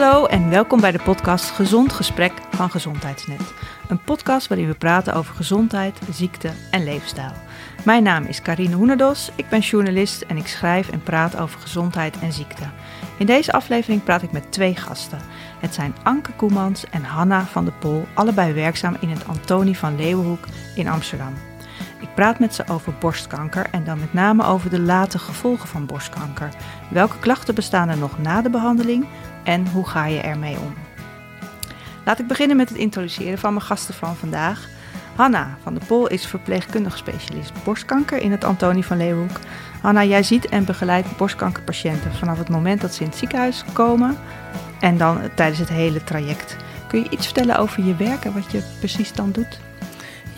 Hallo en welkom bij de podcast Gezond Gesprek van Gezondheidsnet. Een podcast waarin we praten over gezondheid, ziekte en leefstijl. Mijn naam is Karine Hoenedos, ik ben journalist en ik schrijf en praat over gezondheid en ziekte. In deze aflevering praat ik met twee gasten. Het zijn Anke Koemans en Hanna van der Pol, allebei werkzaam in het Antonie van Leeuwenhoek in Amsterdam. Ik praat met ze over borstkanker en dan met name over de late gevolgen van borstkanker. Welke klachten bestaan er nog na de behandeling en hoe ga je ermee om? Laat ik beginnen met het introduceren van mijn gasten van vandaag. Hanna van der Pol is verpleegkundig specialist borstkanker in het Antonie van Leeuwenhoek. Hanna, jij ziet en begeleidt borstkankerpatiënten vanaf het moment dat ze in het ziekenhuis komen en dan tijdens het hele traject. Kun je iets vertellen over je werk en wat je precies dan doet?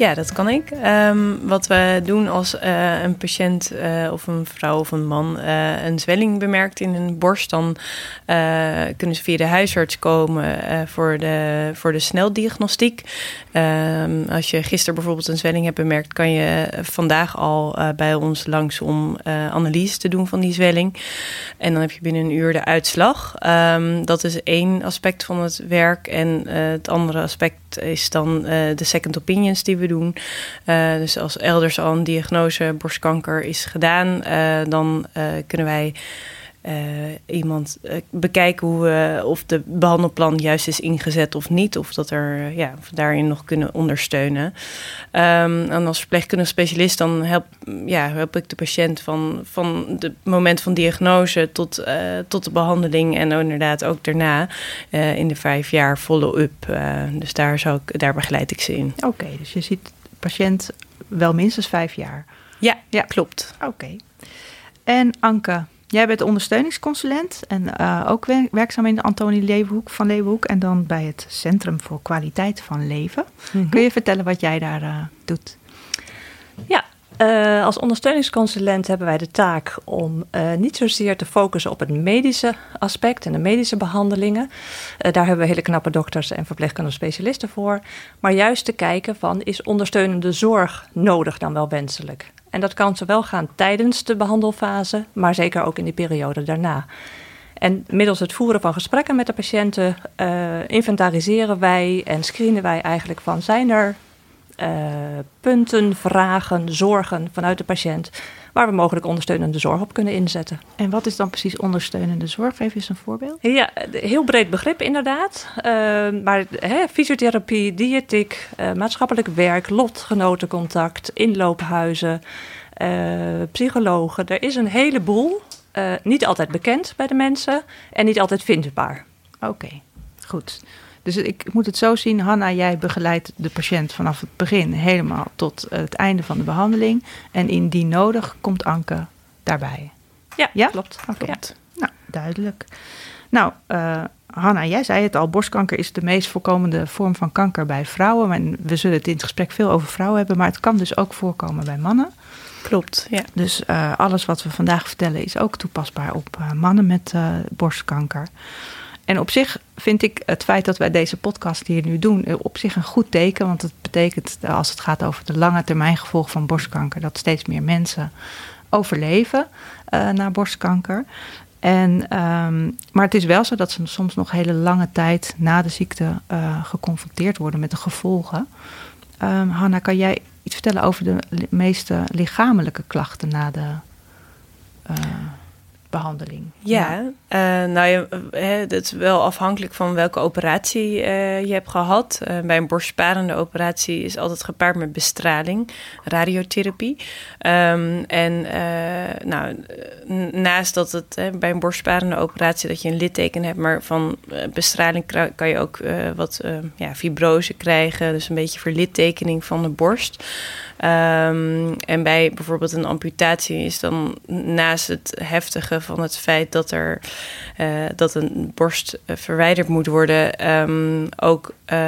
Ja, dat kan ik. Um, wat we doen als uh, een patiënt uh, of een vrouw of een man uh, een zwelling bemerkt in een borst, dan kunnen ze via de huisarts komen voor, de, voor de sneldiagnostiek. Um, als je gisteren bijvoorbeeld een zwelling hebt bemerkt, kan je vandaag al bij ons langs om analyse te doen van die zwelling. En dan heb je binnen een uur de uitslag. Um, dat is één aspect van het werk. En het andere aspect is dan de second opinions die we doen. Uh, dus als elders al een diagnose borstkanker is gedaan, uh, dan kunnen wij iemand bekijken hoe, of de behandelplan juist is ingezet of niet. Of dat er ja, of daarin nog kunnen ondersteunen. Um, en als verpleegkundig specialist dan help, ja, help ik de patiënt van, van het moment van diagnose tot, tot de behandeling. En inderdaad ook daarna in de vijf jaar follow-up. dus daar, zou ik, daar begeleid ik ze in. Oké, dus je ziet patiënt wel minstens vijf jaar. Ja, ja. klopt. Oké. En Anke, jij bent ondersteuningsconsulent en uh, ook werkzaam in de Antonie Leeuwenhoek van Leeuwenhoek en dan bij het Centrum voor Kwaliteit van Leven. Mm -hmm. Kun je vertellen wat jij daar uh, doet? Ja, uh, als ondersteuningsconsulent hebben wij de taak om uh, niet zozeer te focussen op het medische aspect en de medische behandelingen. Uh, daar hebben we hele knappe dokters en verpleegkundige specialisten voor. Maar juist te kijken van is ondersteunende zorg nodig dan wel wenselijk? En dat kan zowel gaan tijdens de behandelfase, maar zeker ook in die periode daarna. En middels het voeren van gesprekken met de patiënten inventariseren wij en screenen wij eigenlijk van zijn er uh, punten, vragen, zorgen vanuit de patiënt. Waar we mogelijk ondersteunende zorg op kunnen inzetten. En wat is dan precies ondersteunende zorg? Geef eens een voorbeeld. Ja, heel breed begrip inderdaad. Uh, maar hè, fysiotherapie, diëtiek, uh, maatschappelijk werk, lotgenotencontact, inloophuizen, psychologen. Er is een heleboel. niet altijd bekend bij de mensen en niet altijd vindbaar. Oké, okay, goed. Dus ik moet het zo zien, Hanna, jij begeleidt de patiënt vanaf het begin helemaal tot het einde van de behandeling. En indien nodig komt Anke daarbij. Ja, ja? klopt. Klopt. Nou, duidelijk. Nou, uh, Hanna, jij zei het al, borstkanker is de meest voorkomende vorm van kanker bij vrouwen. En we zullen het in het gesprek veel over vrouwen hebben, maar het kan dus ook voorkomen bij mannen. Klopt, ja. Dus uh, alles wat we vandaag vertellen is ook toepasbaar op uh, mannen met borstkanker. En op zich vind ik het feit dat wij deze podcast hier nu doen, eh, op zich een goed teken. Want het betekent, eh, als het gaat over de lange termijn gevolgen van borstkanker, dat steeds meer mensen overleven uh, na borstkanker. En, um, maar het is wel zo dat ze soms nog hele lange tijd na de ziekte geconfronteerd worden met de gevolgen. Um, Hanna, kan jij iets vertellen over de meeste lichamelijke klachten na de. Behandeling. Ja, ja. Uh, nou ja, het is wel afhankelijk van welke operatie uh, je hebt gehad. Uh, bij een borstsparende operatie is altijd gepaard met bestraling, radiotherapie. Um, en nou, naast dat het bij een borstsparende operatie dat je een litteken hebt, maar van bestraling kan je ook wat ja, fibrose krijgen, dus een beetje verlittekening van de borst. Um, en bij bijvoorbeeld een amputatie is dan naast het heftige van het feit dat er uh, dat een borst uh, verwijderd moet worden, um, ook uh,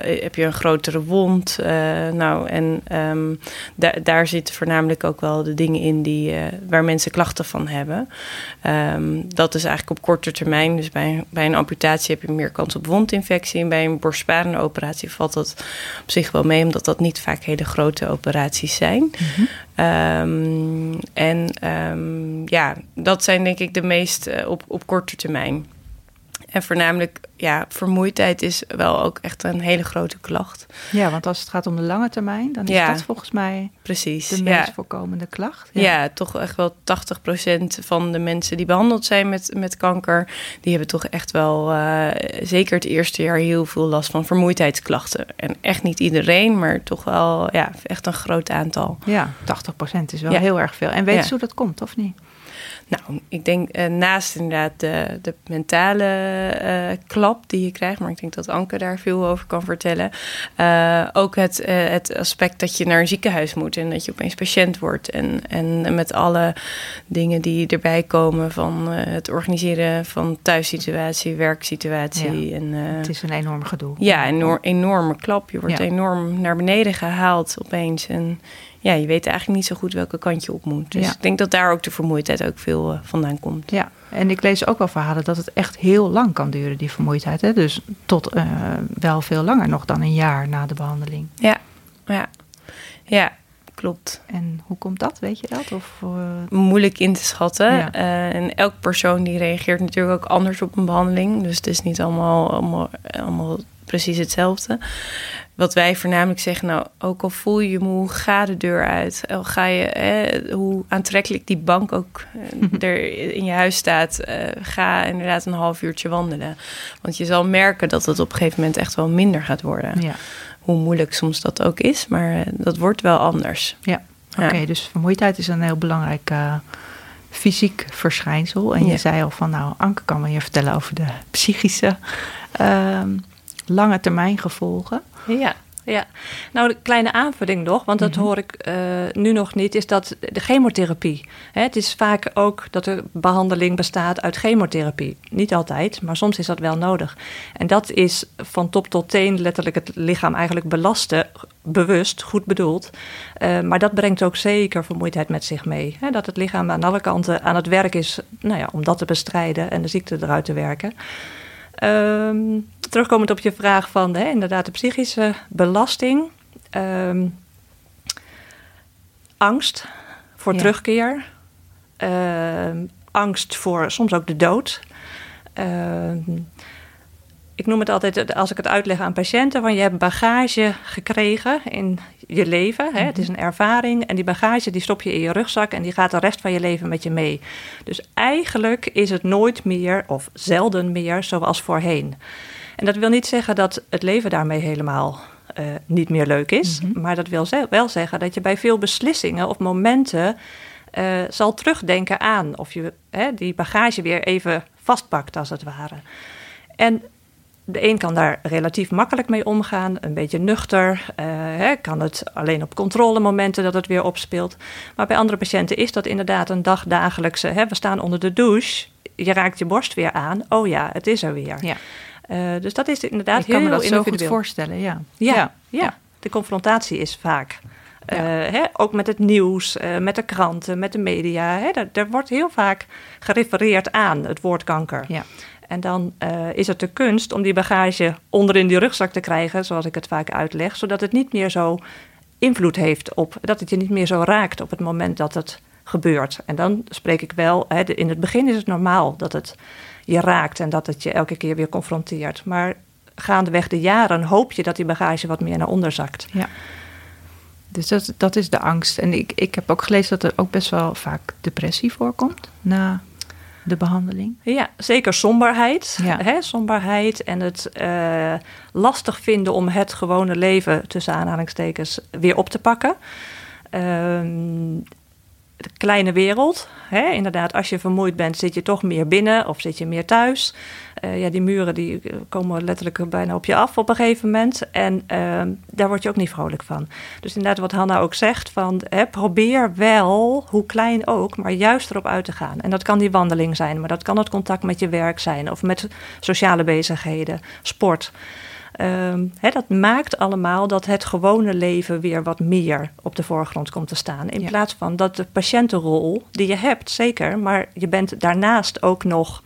heb je een grotere wond. nou, en um, da daar zitten voornamelijk ook wel de dingen in die, waar mensen klachten van hebben. dat is eigenlijk op korte termijn. Dus bij, bij een amputatie heb je meer kans op wondinfectie. En bij een borstsparende operatie valt dat op zich wel mee, omdat dat niet vaak hele grote operaties zijn. -hmm. Um, en um, ja, dat zijn denk ik de meest uh, op, op korte termijn. En voornamelijk, ja, vermoeidheid is wel ook echt een hele grote klacht. Ja, want als het gaat om de lange termijn, dan is Ja. dat volgens mij Precies. de meest ja. voorkomende klacht. Ja. toch echt wel 80% van de mensen die behandeld zijn met, met kanker, die hebben toch echt wel, eh, zeker het eerste jaar, heel veel last van vermoeidheidsklachten. En echt niet iedereen, maar toch wel ja, echt een groot aantal. Ja, 80% is wel heel erg veel. En weet je hoe dat komt, of niet? Nou, ik denk eh, naast inderdaad de, de mentale eh, klap die je krijgt, maar ik denk dat Anke daar veel over kan vertellen. eh, ook het, het aspect dat je naar een ziekenhuis moet en dat je opeens patiënt wordt. En, en met alle dingen die erbij komen van het organiseren van thuissituatie, werksituatie. En, Het is een enorm gedoe. ja, een enorm, enorme klap. Je wordt Ja. enorm naar beneden gehaald opeens. En ja, je weet eigenlijk niet zo goed welke kant je op moet. Dus Ja. ik denk dat daar ook de vermoeidheid ook veel eh, vandaan komt. Ja, en ik lees ook wel verhalen dat het echt heel lang kan duren, die vermoeidheid. Hè? Dus tot eh, wel veel langer nog dan een jaar na de behandeling. Ja, ja, ja klopt. En hoe komt dat? Weet je dat? Of, eh, Moeilijk in te schatten. Ja. En elk persoon die reageert natuurlijk ook anders op een behandeling. Dus het is niet allemaal, allemaal, allemaal precies hetzelfde. Wat wij voornamelijk zeggen, nou, ook al voel je je moe, ga de deur uit. Al ga je, eh, hoe aantrekkelijk die bank ook eh, er in je huis staat, eh, ga inderdaad een half uurtje wandelen. Want je zal merken dat het op een gegeven moment echt wel minder gaat worden. ja, Hoe moeilijk soms dat ook is, maar eh, dat wordt wel anders. ja. Ja. oké. dus vermoeidheid is een heel belangrijk fysiek verschijnsel. En je zei al van, nou, Anke kan me je vertellen over de psychische ehm, lange termijn gevolgen. Ja, ja. Nou, de kleine aanvulling nog, want dat Mhm. hoor ik eh, nu nog niet, is dat de chemotherapie. Hè, het is vaak ook dat er behandeling bestaat uit chemotherapie. Niet altijd, maar soms is dat wel nodig. En dat is van top tot teen letterlijk het lichaam eigenlijk belasten, bewust, goed bedoeld. Eh, maar dat brengt ook zeker vermoeidheid met zich mee. Hè, dat het lichaam aan alle kanten aan het werk is nou ja, om dat te bestrijden en de ziekte eruit te werken. Ehm, terugkomend op je vraag van hè, inderdaad de psychische belasting. Ehm, angst voor Ja. terugkeer. Ehm, angst voor soms ook de dood. Ehm, ik noem het altijd, als ik het uitleg aan patiënten, van je hebt bagage gekregen in je leven. Hè? Het is een ervaring en die bagage die stop je in je rugzak en die gaat de rest van je leven met je mee. Dus eigenlijk is het nooit meer of zelden meer zoals voorheen. En dat wil niet zeggen dat het leven daarmee helemaal eh, niet meer leuk is. Maar dat wil ze- wel zeggen dat je bij veel beslissingen of momenten eh, zal terugdenken aan. Of je hè, die bagage weer even vastpakt, als het ware. En de een kan daar relatief makkelijk mee omgaan, een beetje nuchter. eh, hè, kan het alleen op controlemomenten dat het weer opspeelt. Maar bij andere patiënten is dat inderdaad een dagdagelijkse. Hè, we staan onder de douche, je raakt je borst weer aan. Oh ja, het is er weer. Ja, Eh, dus dat is inderdaad ik kan heel me dat zo goed individueel. voorstellen, ja. Ja, ja. de confrontatie is vaak. Ja. eh, hè, ook met het nieuws, eh, met de kranten, met de media. Hè, wordt heel vaak gerefereerd aan het woord kanker. Ja. En dan is het de kunst om die bagage onder in die rugzak te krijgen, zoals ik het vaak uitleg, zodat het niet meer zo invloed heeft op, dat het je niet meer zo raakt op het moment dat het gebeurt. En dan spreek ik wel, hè, de- in het begin is het normaal dat het je raakt en dat het je elke keer weer confronteert. Maar gaandeweg de jaren hoop je dat die bagage wat meer naar onder zakt. Ja. Dus dat, dat is de angst. En ik, ik heb ook gelezen dat er ook best wel vaak depressie voorkomt na de behandeling. Ja, zeker somberheid. Ja. Hè, somberheid en het eh, lastig vinden om het gewone leven, tussen aanhalingstekens, weer op te pakken. Ehm, kleine wereld. Hè? Inderdaad, als je vermoeid bent, zit je toch meer binnen of zit je meer thuis. Eh, ja, die muren die komen letterlijk bijna op je af op een gegeven moment. En ehm, daar word je ook niet vrolijk van. Dus inderdaad, wat Hanna ook zegt, van, hè, probeer wel, hoe klein ook, maar juist erop uit te gaan. En dat kan die wandeling zijn, maar dat kan het contact met je werk zijn of met sociale bezigheden, sport. Ehm, dat maakt allemaal dat het gewone leven weer wat meer op de voorgrond komt te staan. In Ja. plaats van dat de patiëntenrol die je hebt, zeker, maar je bent daarnaast ook nog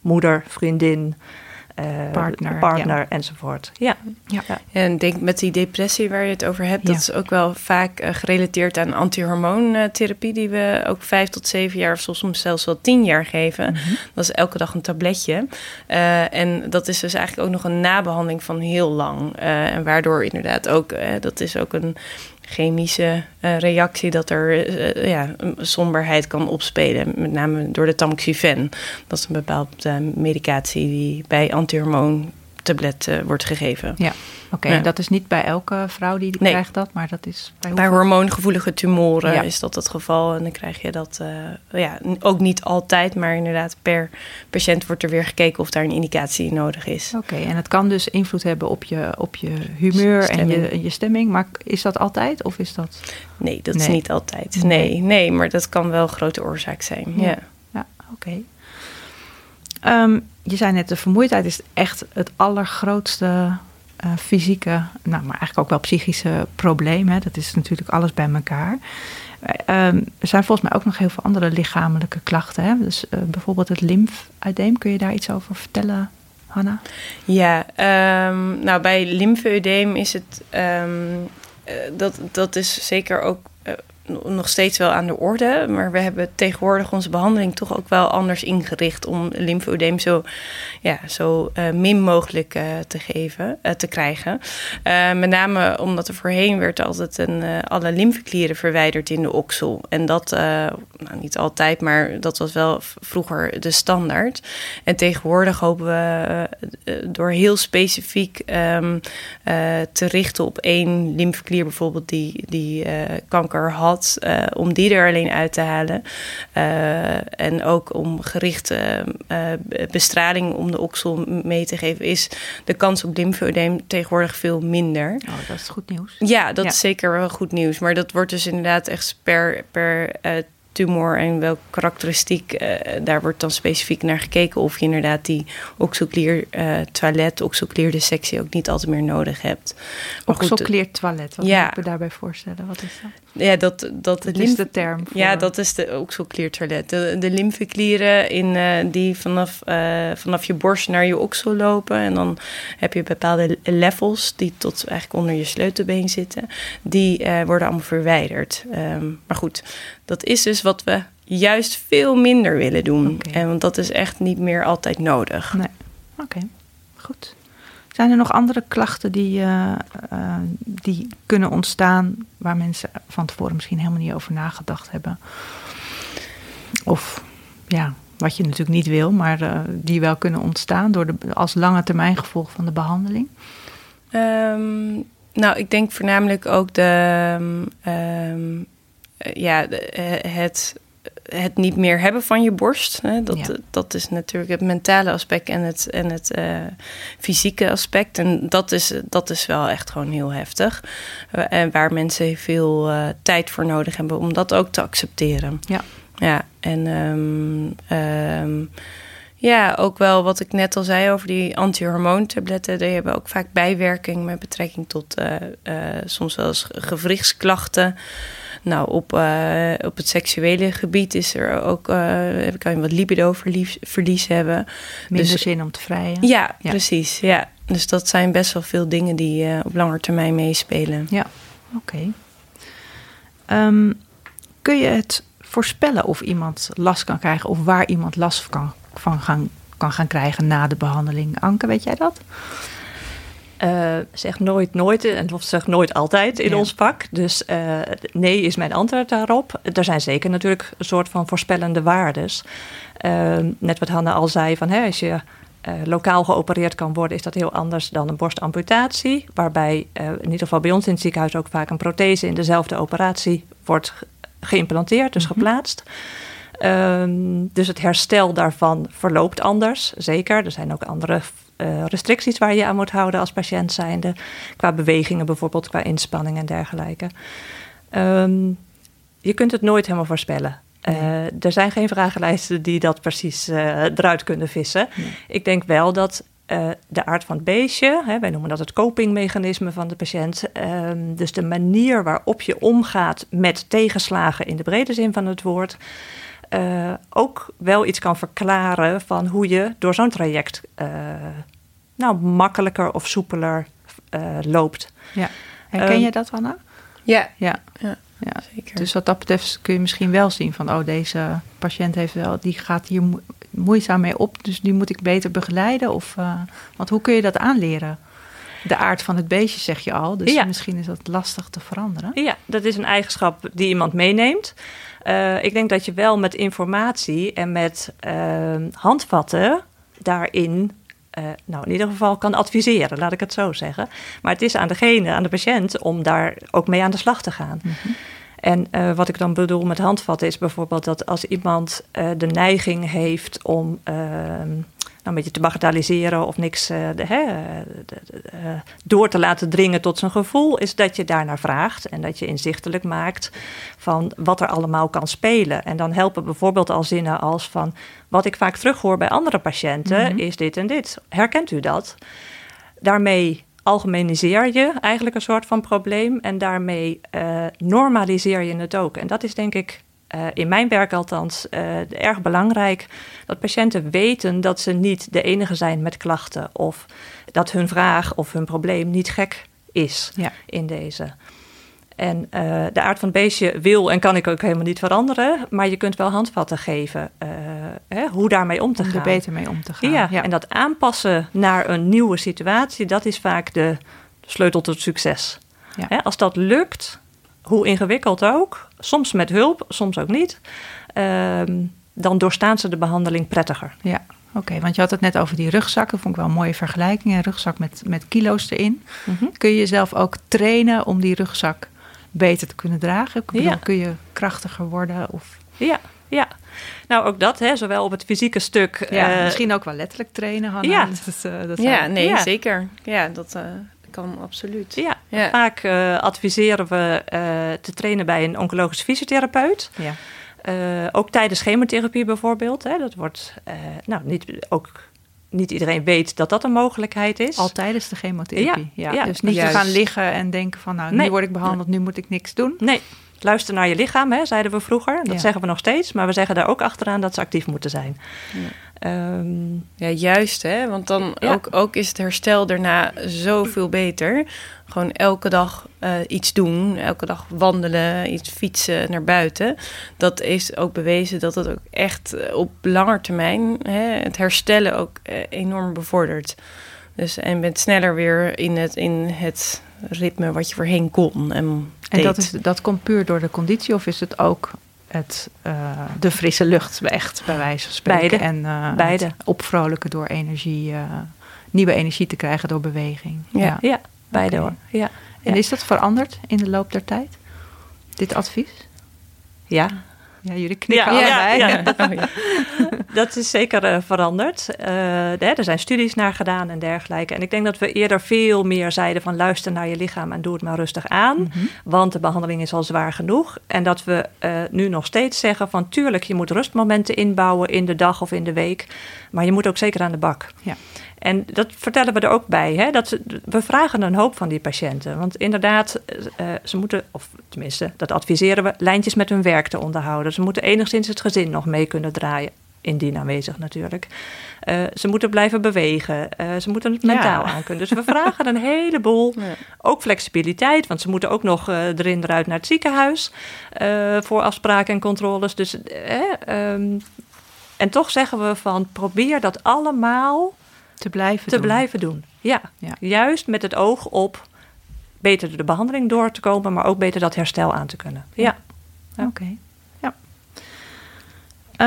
moeder, vriendin, partner, partner enzovoort. Ja. Ja. En denk met die depressie waar je het over hebt, dat is ook wel vaak gerelateerd aan antihormoontherapie, die we ook vijf tot zeven jaar, of soms zelfs wel tien jaar geven. Mhm. Dat is elke dag een tabletje. en dat is dus eigenlijk ook nog een nabehandeling van heel lang. en waardoor inderdaad ook, dat is ook een chemische uh, reactie dat er uh, ja, somberheid kan opspelen. Met name door de tamoxifen. Dat is een bepaalde medicatie die bij antihormoon tablet uh, wordt gegeven. Ja, oké. Okay, Dat is niet bij elke vrouw die, die krijgt dat, maar dat is bij, bij hormoongevoelige tumoren is dat het geval. En dan krijg je dat uh, ja, ook niet altijd, maar inderdaad per patiënt wordt er weer gekeken of daar een indicatie nodig is. Oké, en het kan dus invloed hebben op je, op je humeur en je, je stemming. Maar is dat altijd of is dat... Nee, dat is niet altijd. Nee, nee, maar dat kan wel een grote oorzaak zijn. Ja, ja. oké. Ehm, je zei net, de vermoeidheid is echt het allergrootste uh, fysieke, nou, maar eigenlijk ook wel psychische probleem. Hè. Dat is natuurlijk alles bij elkaar. Ehm, er zijn volgens mij ook nog heel veel andere lichamelijke klachten. Hè? Dus uh, bijvoorbeeld het lymfeudeem. Kun je daar iets over vertellen, Hanna? Ja, um, nou bij lymfeudeem is het... Um, dat, dat is zeker ook nog steeds wel aan de orde. Maar we hebben tegenwoordig onze behandeling toch ook wel anders ingericht om lymfoedeem zo, ja, zo uh, min mogelijk uh, te geven, uh, te krijgen. met name omdat er voorheen werd altijd een, alle lymfeklieren verwijderd in de oksel. En dat, nou, niet altijd, maar dat was wel vroeger de standaard. En tegenwoordig hopen we door heel specifiek um, te richten op één lymfeklier bijvoorbeeld die, die kanker had uh, om die er alleen uit te halen. Uh, en ook om gerichte uh, bestraling om de oksel mee te geven, is de kans op lymfoedeem tegenwoordig veel minder. Oh, dat is goed nieuws. Ja, dat is zeker wel goed nieuws. Maar dat wordt dus inderdaad echt per, per tumor en welke karakteristiek, uh, daar wordt dan specifiek naar gekeken of je inderdaad die oxoclear uh, toilet, oxoclear dissectie ook niet altijd meer nodig hebt. Oxoclear toilet, wat ja. moet ik me daarbij voorstellen? Wat is dat? Ja, dat, dat, dat is de term. Voor... Ja, dat is de oxoclear toilet. De, de lymfeklieren in, uh, die vanaf, vanaf je borst naar je oksel lopen en dan heb je bepaalde levels die tot eigenlijk onder je sleutelbeen zitten. Die worden allemaal verwijderd. Um, maar goed, dat is dus wat we juist veel minder willen doen. En want dat is echt niet meer altijd nodig. Nee. Oké, goed. Zijn er nog andere klachten die, uh, uh, die kunnen ontstaan waar mensen van tevoren misschien helemaal niet over nagedacht hebben? Of ja, wat je natuurlijk niet wil, maar uh, die wel kunnen ontstaan door de, als lange termijn gevolg van de behandeling? Um, nou, ik denk voornamelijk ook de. Um, eh, ja, eh, het, het niet meer hebben van je borst. Hè, dat, dat is natuurlijk het mentale aspect en het, en het uh, fysieke aspect. En dat is, dat is wel echt gewoon heel heftig. En waar mensen veel uh, tijd voor nodig hebben om dat ook te accepteren. Ja. Ja, en um, um, ja, ook wel wat ik net al zei over die antihormoontabletten. Die hebben ook vaak bijwerking met betrekking tot soms wel eens gewrichtsklachten. Nou, op, uh, op het seksuele gebied is er ook, uh, kan je wat libido-verlies hebben. Minder dus, zin om te vrijen. Ja, ja, precies. Ja. Dus dat zijn best wel veel dingen die uh, op lange termijn meespelen. Ja, oké. Okay. Um, kun je het voorspellen of iemand last kan krijgen of waar iemand last kan, van gaan, kan gaan krijgen na de behandeling? Anke, weet jij dat? Uh, zeg nooit nooit en of zeg nooit altijd in ons vak. Dus uh, nee is mijn antwoord daarop. Er zijn zeker natuurlijk een soort van voorspellende waardes. Uh, net wat Hanna al zei, van, hè, als je lokaal geopereerd kan worden... is dat heel anders dan een borstamputatie. Waarbij in ieder geval bij ons in het ziekenhuis... ook vaak een prothese in dezelfde operatie wordt geïmplanteerd, dus mm -hmm. geplaatst. Um, dus het herstel daarvan verloopt anders, zeker. Er zijn ook andere uh, restricties waar je aan moet houden als patiënt zijnde. Qua bewegingen bijvoorbeeld, qua inspanning en dergelijke. Um, je kunt het nooit helemaal voorspellen. Nee. Uh, er zijn geen vragenlijsten die dat precies uh, eruit kunnen vissen. Nee. Ik denk wel dat uh, de aard van het beestje, hè, wij noemen dat het copingmechanisme van de patiënt, um, dus de manier waarop je omgaat met tegenslagen in de brede zin van het woord, uh, ook wel iets kan verklaren van hoe je door zo'n traject uh, nou, makkelijker of soepeler loopt. Ja. Herken um, je dat, Anna? Ja. Ja. ja. Ja, zeker. Dus wat dat betreft kun je misschien wel zien van, oh, deze patiënt heeft wel, die gaat hier moeizaam mee op, dus die moet ik beter begeleiden. Of, uh, want hoe kun je dat aanleren? De aard van het beestje zeg je al, dus misschien is dat lastig te veranderen. Ja, dat is een eigenschap die iemand meeneemt. Uh, ik denk dat je wel met informatie en met uh, handvatten daarin uh, nou, in ieder geval kan adviseren, laat ik het zo zeggen. Maar het is aan degene, aan de patiënt, om daar ook mee aan de slag te gaan. Mm -hmm. En uh, wat ik dan bedoel met handvatten is bijvoorbeeld dat als iemand de neiging heeft om ehm, een beetje te bagatelliseren of niks uh, de, hè, de, de, door te laten dringen tot zijn gevoel, is dat je daarnaar vraagt en dat je inzichtelijk maakt van wat er allemaal kan spelen. En dan helpen bijvoorbeeld al zinnen als van wat ik vaak terughoor bij andere patiënten mm -hmm. is dit en dit. Herkent u dat? Daarmee algemeniseer je eigenlijk een soort van probleem en daarmee uh, normaliseer je het ook. En dat is denk ik uh, in mijn werk althans uh, erg belangrijk. Dat patiënten weten dat ze niet de enige zijn met klachten of dat hun vraag of hun probleem niet gek is ja. in deze. En uh, de aard van het beestje wil en kan ik ook helemaal niet veranderen. Maar je kunt wel handvatten geven uh, hè, hoe daarmee om te om gaan. er beter mee om te gaan. Ja, ja, en dat aanpassen naar een nieuwe situatie, dat is vaak de sleutel tot succes. Ja. Hè, als dat lukt, hoe ingewikkeld ook, soms met hulp, soms ook niet, uh, dan doorstaan ze de behandeling prettiger. Ja, Oké, okay, want je had het net over die rugzakken. Vond ik wel een mooie vergelijking. Een rugzak met, met kilo's erin. Mm -hmm. Kun je jezelf ook trainen om die rugzak beter te kunnen dragen? Ik bedoel, ja. Kun je krachtiger worden? Of... Ja, ja. Nou, ook dat, hè, zowel op het fysieke stuk. Ja, uh, misschien ook wel letterlijk trainen, Hanna. Ja, dat, uh, dat ja nee, ja. zeker. Ja, dat uh, kan absoluut. Ja, ja. vaak adviseren we te trainen bij een oncologisch fysiotherapeut. Ja. ook tijdens chemotherapie bijvoorbeeld. Hè, dat wordt nou, niet, ook niet iedereen weet dat dat een mogelijkheid is. Al tijdens de chemotherapie. Ja, ja. dus niet juist. te gaan liggen en denken van nou, nee. nu word ik behandeld, nu moet ik niks doen. Nee, luister naar je lichaam, hè, zeiden we vroeger. Dat ja. zeggen we nog steeds, maar we zeggen daar ook achteraan dat ze actief moeten zijn. Ja, um, ja juist, hè? want dan ook, ook is het herstel daarna zoveel beter. Gewoon elke dag uh, iets doen, elke dag wandelen, iets fietsen naar buiten. Dat is ook bewezen dat het ook echt op lange termijn hè, het herstellen ook uh, enorm bevordert. Dus en bent sneller weer in het, in het ritme wat je voorheen kon. En, en dat, is, dat komt puur door de conditie of is het ook het, uh, de frisse lucht echt bij wijze van spreken? Beide. En uh, Beide. opvrolijken door energie, uh, nieuwe energie te krijgen door beweging. Ja, ja. ja beide okay. hoor. Ja. En is dat veranderd in de loop der tijd? Dit advies? Ja, ja, jullie knikken ja, allebei. Ja, dat is zeker uh, veranderd. Uh, er zijn studies naar gedaan en dergelijke. En ik denk dat we eerder veel meer zeiden van luister naar je lichaam en doe het maar rustig aan. Mm -hmm. Want de behandeling is al zwaar genoeg. En dat we uh, nu nog steeds zeggen van tuurlijk, je moet rustmomenten inbouwen in de dag of in de week. Maar je moet ook zeker aan de bak. Ja. En dat vertellen we er ook bij. Hè? Dat ze, we vragen een hoop van die patiënten. Want inderdaad, uh, ze moeten, of tenminste, dat adviseren we, lijntjes met hun werk te onderhouden. Ze moeten enigszins het gezin nog mee kunnen draaien. Indien aanwezig natuurlijk. Uh, ze moeten blijven bewegen. Uh, ze moeten het mentaal ja. aan kunnen. Dus we vragen een heleboel. Ja. Ook flexibiliteit, want ze moeten ook nog erin eruit naar het ziekenhuis. voor afspraken en controles. Dus, um, en toch zeggen we van probeer dat allemaal te blijven te doen. blijven doen. Ja. ja, juist met het oog op beter de behandeling door te komen, maar ook beter dat herstel aan te kunnen. Ja. ja. Oké. Okay. Ja.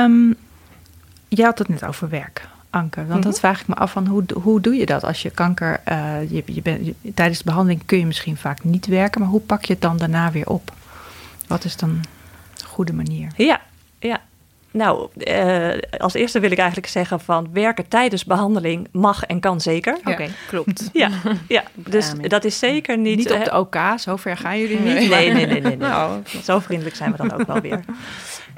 Um, je had het net over werk, Anke. Want mm -hmm. dat vraag ik me af van hoe, hoe doe je dat als je kanker. Uh, je, je bent, tijdens de behandeling kun je misschien vaak niet werken, maar hoe pak je het dan daarna weer op? Wat is dan een goede manier? Ja, ja. Nou, uh, als eerste wil ik eigenlijk zeggen van werken tijdens behandeling mag en kan zeker. Oké, okay, klopt. Ja, ja dus ja, dat is zeker niet... Niet op de OK, zo ver gaan jullie niet. Nee, nee, nee. nee, nee. nou, zo vriendelijk zijn we dan ook wel weer.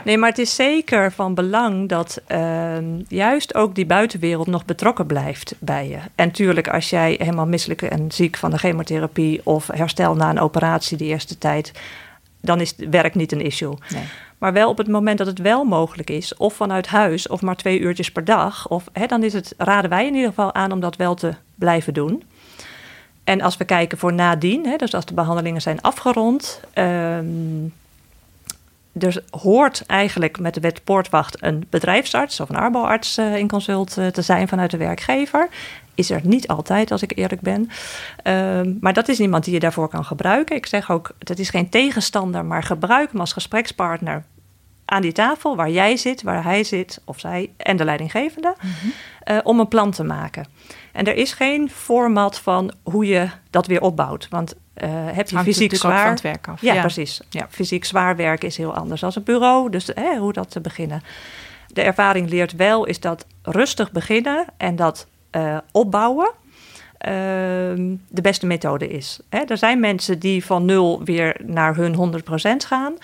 Nee, maar het is zeker van belang dat uh, juist ook die buitenwereld nog betrokken blijft bij je. En tuurlijk, als jij helemaal misselijk en ziek van de chemotherapie of herstel na een operatie die eerste tijd, dan is het werk niet een issue. Nee. Maar wel op het moment dat het wel mogelijk is, of vanuit huis, of maar twee uurtjes per dag, of, hè, dan is het, raden wij in ieder geval aan om dat wel te blijven doen. En als we kijken voor nadien, hè, dus als de behandelingen zijn afgerond, ehm, dus hoort eigenlijk met de wet poortwacht een bedrijfsarts of een arboarts uh, in consult uh, te zijn vanuit de werkgever. Is er niet altijd, als ik eerlijk ben. Um, maar dat is iemand die je daarvoor kan gebruiken. Ik zeg ook, dat is geen tegenstander, maar gebruik hem als gesprekspartner aan die tafel waar jij zit, waar hij zit of zij en de leidinggevende, mm -hmm. uh, om een plan te maken. En er is geen format van hoe je dat weer opbouwt. Want uh, heb je fysiek zwaar. Van het werk af. Ja, ja. precies. Ja. Fysiek zwaar werk is heel anders dan een bureau. Dus hè, hoe dat te beginnen. De ervaring leert wel is dat rustig beginnen en dat uh, opbouwen. Uh, de beste methode is. Hè, er zijn mensen die van nul weer naar hun 100% gaan.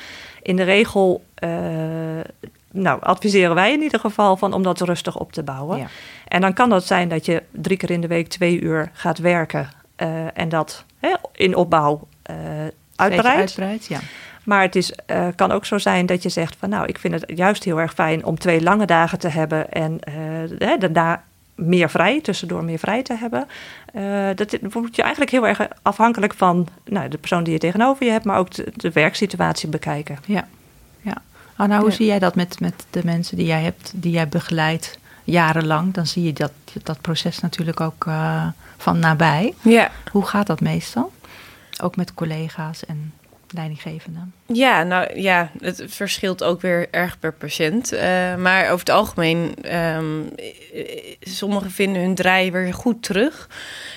In de regel uh, nou, adviseren wij in ieder geval van om dat rustig op te bouwen. Ja. En dan kan dat zijn dat je drie keer in de week twee uur gaat werken uh, en dat hè, in opbouw uh, uitbreidt. uitbreidt ja. Maar het is, uh, kan ook zo zijn dat je zegt van nou, ik vind het juist heel erg fijn om twee lange dagen te hebben en hè, daarna meer vrij, tussendoor meer vrij te hebben. dat wordt je eigenlijk heel erg afhankelijk van nou, de persoon die je tegenover je hebt, maar ook de, de werksituatie bekijken. Ja, ja. Anna, hoe ja. zie jij dat met, met de mensen die jij hebt, die jij begeleidt jarenlang? Dan zie je dat, dat proces natuurlijk ook uh, van nabij. Ja. Hoe gaat dat meestal? Ook met collega's en leidinggevenden? Ja, nou ja, het verschilt ook weer erg per patiënt. Uh, maar over het algemeen, um, sommigen vinden hun draai weer goed terug.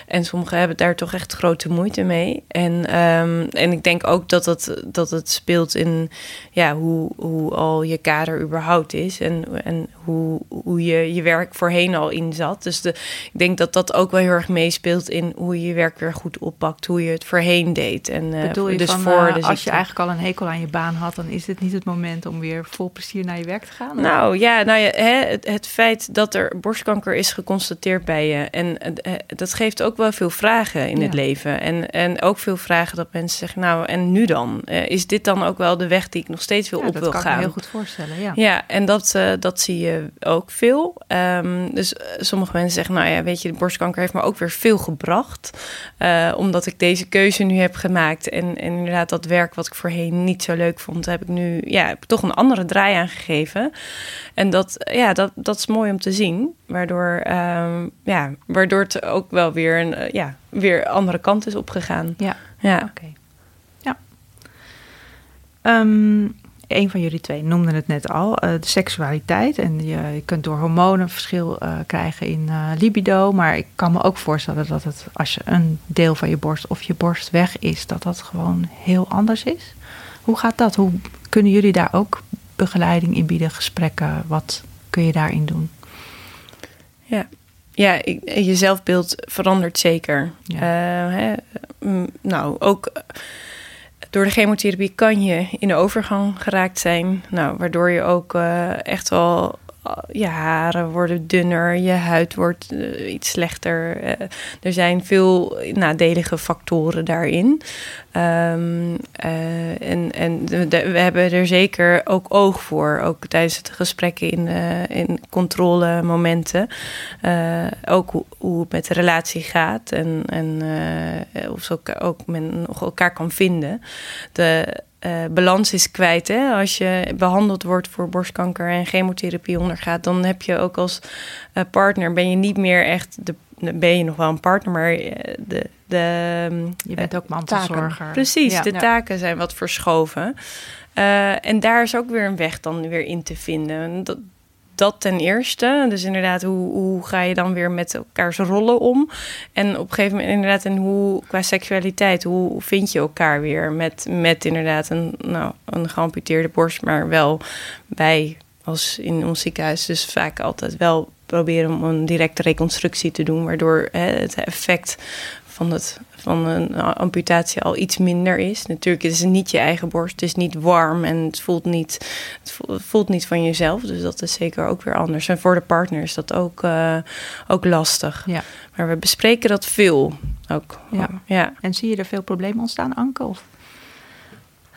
En sommigen hebben daar toch echt grote moeite mee. En, um, en ik denk ook dat het, dat het speelt in ja, hoe, hoe al je kader überhaupt is. En, en hoe, hoe je je werk voorheen al inzat. Dus de, ik denk dat dat ook wel heel erg meespeelt in hoe je je werk weer goed oppakt. Hoe je het voorheen deed. En, uh, Bedoel je dus van, voor uh, de als je eigenlijk al een hekel aan je baan had... dan is dit niet het moment om weer vol plezier naar je werk te gaan? Of? Nou ja, nou ja hè, het, het feit dat er borstkanker is geconstateerd bij je... en uh, dat geeft ook wel veel vragen in ja. het leven. En, en ook veel vragen dat mensen zeggen... nou, en nu dan? Uh, is dit dan ook wel de weg die ik nog steeds wil ja, op wil gaan? Dat kan ik me heel goed voorstellen, ja. Ja, en dat, uh, dat zie je ook veel. Um, dus sommige mensen zeggen... nou ja, weet je, de borstkanker heeft me ook weer veel gebracht. Uh, omdat ik deze keuze nu heb gemaakt. En, en inderdaad dat werk wat ik voorheen niet zo leuk vond... heb ik nu ja, heb toch een andere draai aangegeven. En dat, ja, dat, dat is mooi om te zien. Waardoor, um, ja, waardoor het ook wel weer een ja, weer andere kant is opgegaan. Ja, ja. oké. Okay. Ja. Um, een van jullie twee noemde het net al, uh, de seksualiteit. En je, je kunt door hormonen verschil uh, krijgen in uh, libido. Maar ik kan me ook voorstellen dat het, als je een deel van je borst of je borst weg is, dat dat gewoon heel anders is. Hoe gaat dat? Hoe kunnen jullie daar ook begeleiding in bieden, gesprekken? Wat kun je daarin doen? Ja, ja, ik, je zelfbeeld verandert zeker. Ja. Uh, hè, nou, ook door de chemotherapie kan je in de overgang geraakt zijn. Nou, waardoor je ook uh, echt wel je haren worden dunner, je huid wordt uh, iets slechter. Uh, er zijn veel nadelige factoren daarin. Um, uh, en en we hebben er zeker ook oog voor, ook tijdens het gesprekken in, in controlemomenten. ook hoe, hoe het met de relatie gaat en, en of ze ook, ook men nog elkaar kan vinden. De, uh, balans is kwijt. Hè? Als je behandeld wordt voor borstkanker en chemotherapie ondergaat, dan heb je ook als uh, partner, ben je niet meer echt de. Ben je nog wel een partner, maar de. de je bent ook mantelzorger. Precies, ja. de taken zijn wat verschoven. Uh, en daar is ook weer een weg dan weer in te vinden. Dat, dat ten eerste. Dus inderdaad, hoe, hoe ga je dan weer met elkaars rollen om? En op een gegeven moment inderdaad, en hoe qua seksualiteit, hoe vind je elkaar weer met, met inderdaad een, nou, een geamputeerde borst, maar wel wij als in ons ziekenhuis dus vaak altijd wel proberen om een directe reconstructie te doen, waardoor hè, het effect van, het, van een amputatie al iets minder is. Natuurlijk is het niet je eigen borst, het is niet warm en het voelt niet, het voelt niet van jezelf. Dus dat is zeker ook weer anders. En voor de partner is dat ook, uh, ook lastig. Ja. Maar we bespreken dat veel ook. Ja. ja. En zie je er veel problemen ontstaan, Anke? Of?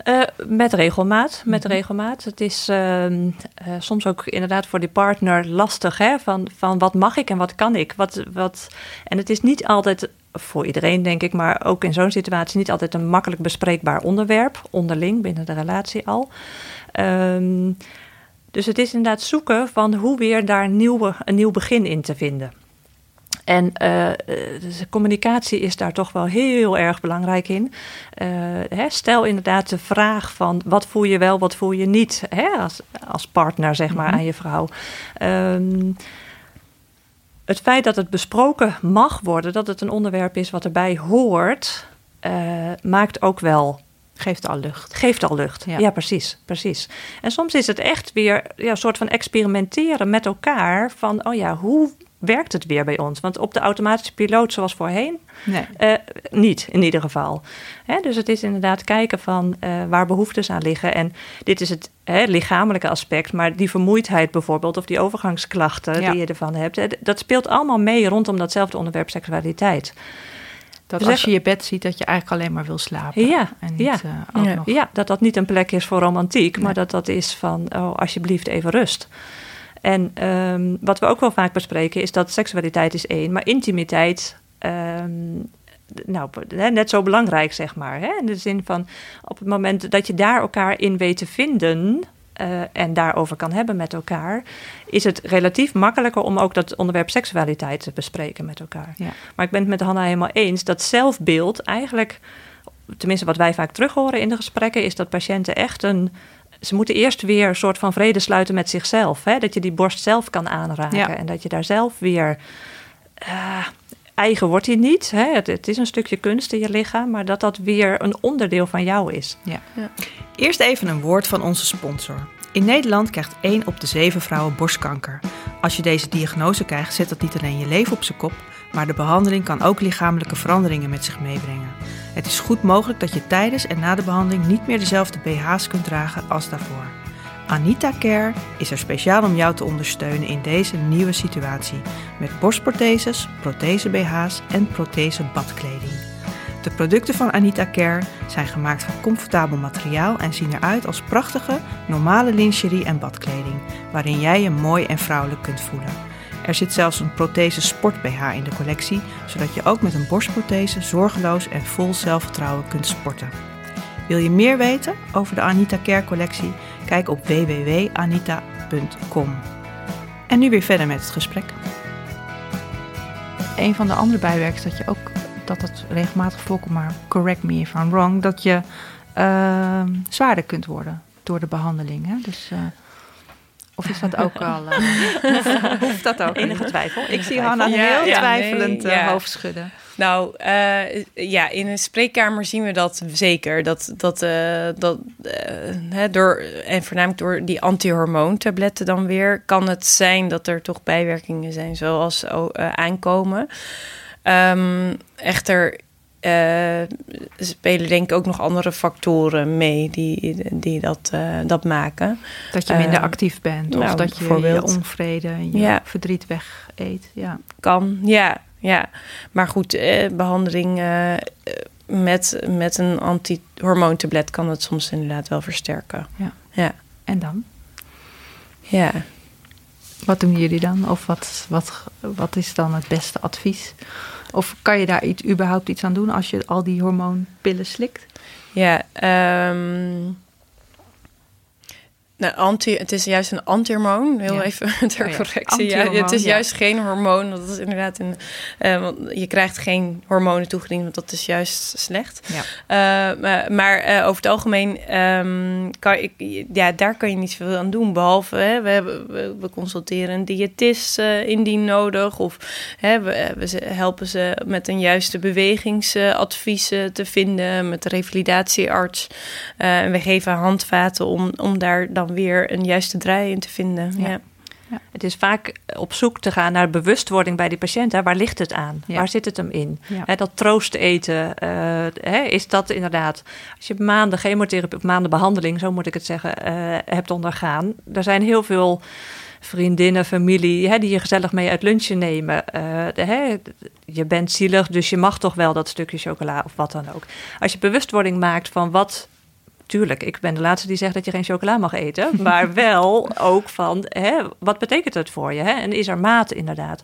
Uh, met regelmaat, met Mhm. regelmaat. Het is ehm, eh, soms ook inderdaad voor die partner lastig, hè? Van, van wat mag ik en wat kan ik? Wat, wat... En het is niet altijd, voor iedereen denk ik, maar ook in zo'n situatie niet altijd een makkelijk bespreekbaar onderwerp, onderling binnen de relatie al. Ehm, dus het is inderdaad zoeken van hoe weer daar nieuwe, een nieuw begin in te vinden. En eh, dus communicatie is daar toch wel heel erg belangrijk in. Eh, hè, stel inderdaad de vraag van wat voel je wel, wat voel je niet hè, als, als partner zeg maar Mhm. aan je vrouw. Ehm, het feit dat het besproken mag worden, dat het een onderwerp is wat erbij hoort, eh, maakt ook wel Geeft al lucht. geeft al lucht. Ja. Ja, precies, precies. En soms is het echt weer ja, een soort van experimenteren met elkaar. Van, oh ja, hoe werkt het weer bij ons? Want op de automatische piloot zoals voorheen, Nee. eh, niet in ieder geval. Hè, dus het is inderdaad kijken van eh, waar behoeftes aan liggen. En dit is het hè, lichamelijke aspect, maar die vermoeidheid bijvoorbeeld... of die overgangsklachten Ja. die je ervan hebt... dat speelt allemaal mee rondom datzelfde onderwerp seksualiteit. Dat We als je je bed ziet, dat je eigenlijk alleen maar wil slapen. Ja, En niet ja. eh, ook Ja. nog... Ja, dat dat niet een plek is voor romantiek, Nee. maar dat dat is van, oh, alsjeblieft even rust. En ehm, wat we ook wel vaak bespreken is dat seksualiteit is één, maar intimiteit, ehm, nou, net zo belangrijk, zeg maar. Hè? In de zin van, op het moment dat je daar elkaar in weet te vinden... eh, en daarover kan hebben met elkaar, is het relatief makkelijker om ook dat onderwerp seksualiteit te bespreken met elkaar. Ja. Maar ik ben het met Hanna helemaal eens dat zelfbeeld eigenlijk tenminste wat wij vaak terug horen in de gesprekken, is dat patiënten echt een. Ze moeten eerst weer een soort van vrede sluiten met zichzelf. Hè? Dat je die borst zelf kan aanraken Ja. en dat je daar zelf weer. eh, eigen wordt die niet. Hè? Het, het is een stukje kunst in je lichaam, maar dat dat weer een onderdeel van jou is. Eerst even een woord van onze sponsor. In Nederland krijgt 1 op de 7 vrouwen borstkanker. Als je deze diagnose krijgt, zet dat niet alleen je leven op zijn kop, maar de behandeling kan ook lichamelijke veranderingen met zich meebrengen. Het is goed mogelijk dat je tijdens en na de behandeling niet meer dezelfde BH's kunt dragen als daarvoor. Anita Care is er speciaal om jou te ondersteunen in deze nieuwe situatie met borstprotheses, prothese BH's en prothese badkleding. De producten van Anita Care zijn gemaakt van comfortabel materiaal en zien eruit als prachtige, normale lingerie en badkleding, waarin jij je mooi en vrouwelijk kunt voelen. Er zit zelfs een prothese sport BH in de collectie, zodat je ook met een borstprothese zorgeloos en vol zelfvertrouwen kunt sporten. Wil je meer weten over de Anita Care collectie? Kijk op www.anita.com. En nu weer verder met het gesprek. Een van de andere bijwerkingen is dat je ook dat het regelmatig voorkomt, maar correct me if I'm wrong, dat je ehm, zwaarder kunt worden door de behandeling. Dus, eh, of is dat ook al? eh, hoeft dat ook? Enige twijfel. Ik zie Hanna heel ja, twijfelend nee, eh, ja. hoofd schudden. Nou, eh, ja, in een spreekkamer zien we dat zeker. Dat, dat, eh, dat hè, door, en voornamelijk door die antihormoontabletten dan weer, kan het zijn dat er toch bijwerkingen zijn, zoals oh, eh, aankomen. Ehm, echter eh, spelen denk ik ook nog andere factoren mee die, die dat, eh, dat maken. Dat je minder Eh, actief bent of nou, dat je je onvrede en je Ja. verdriet weg eet. Ja. Kan, ja. ja. Maar goed, eh, behandeling eh, eh, met, met een antihormoontablet kan het soms inderdaad wel versterken. Ja. Ja. En dan? ja. Wat doen jullie dan? Of wat, wat, wat is dan het beste advies? Of kan je daar iets, überhaupt iets aan doen als je al die hormoonpillen slikt? Ja, ehm, anti, het is juist een antihormoon. Heel Ja. even ter Oh correctie. Ja, het is juist geen hormoon. Dat is inderdaad een. eh, want je krijgt geen hormonen toegediend, want dat is juist slecht. Ja. Eh, maar eh, over het algemeen ehm, kan ik, ja, daar kan je niet zoveel aan doen. Behalve, hè, we, hebben, we, we consulteren een diëtist indien nodig. Of hè, we, we helpen ze met een juiste bewegingsadviezen te vinden. Met de revalidatiearts. En we geven handvaten om, om daar dan weer een juiste draai in te vinden. Ja. Ja. Het is vaak op zoek te gaan naar bewustwording bij die patiënt. Hè. Waar ligt het aan? Ja. Waar zit het hem in? Ja. Hè, dat troost eten, eh, hè, is dat inderdaad... Als je maanden chemotherapie of maanden behandeling, zo moet ik het zeggen, eh, hebt ondergaan. Er zijn heel veel vriendinnen, familie, hè, die je gezellig mee uit lunchen nemen. Eh, de- hè, je bent zielig, dus je mag toch wel dat stukje chocola of wat dan ook. Als je bewustwording maakt van wat... tuurlijk, ik ben de laatste die zegt dat je geen chocola mag eten. Maar wel ook van, hè, wat betekent het voor je? Hè? En is er maat inderdaad?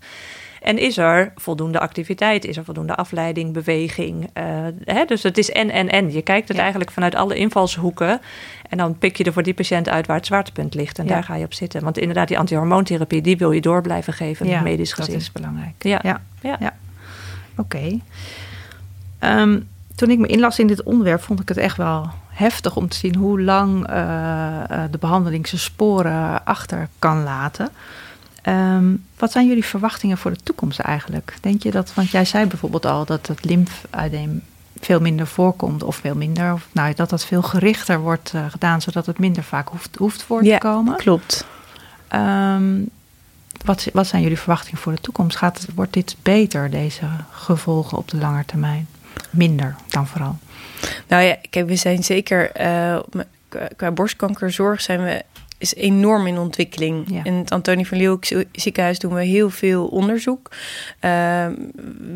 En is er voldoende activiteit? Is er voldoende afleiding, beweging? Uh, hè? Dus het is en, en, en. Je kijkt het eigenlijk vanuit alle invalshoeken. En dan pik je er voor die patiënt uit waar het zwaartepunt ligt. En daar ga je op zitten. Want inderdaad, die antihormoontherapie, die wil je door blijven geven, ja, medisch gezien. dat is belangrijk. Ja, ja. ja. Oké. Ehm, toen ik me inlas in dit onderwerp, vond ik het echt wel heftig om te zien hoe lang uh, de behandeling zijn sporen achter kan laten. Ehm, wat zijn jullie verwachtingen voor de toekomst eigenlijk? Denk je dat, want jij zei bijvoorbeeld al dat het lymfuideem veel minder voorkomt, of veel minder, of nou, dat dat veel gerichter wordt uh, gedaan, zodat het minder vaak hoeft, hoeft voor te komen. Klopt. Um, wat, wat zijn jullie verwachtingen voor de toekomst? Gaat, wordt dit beter, deze gevolgen op de lange termijn? Minder dan vooral? Nou ja, kijk, we zijn zeker uh, qua borstkankerzorg zijn we is enorm in ontwikkeling. In het Antonie van Leeuwenhoek ziekenhuis doen we heel veel onderzoek. Ehm,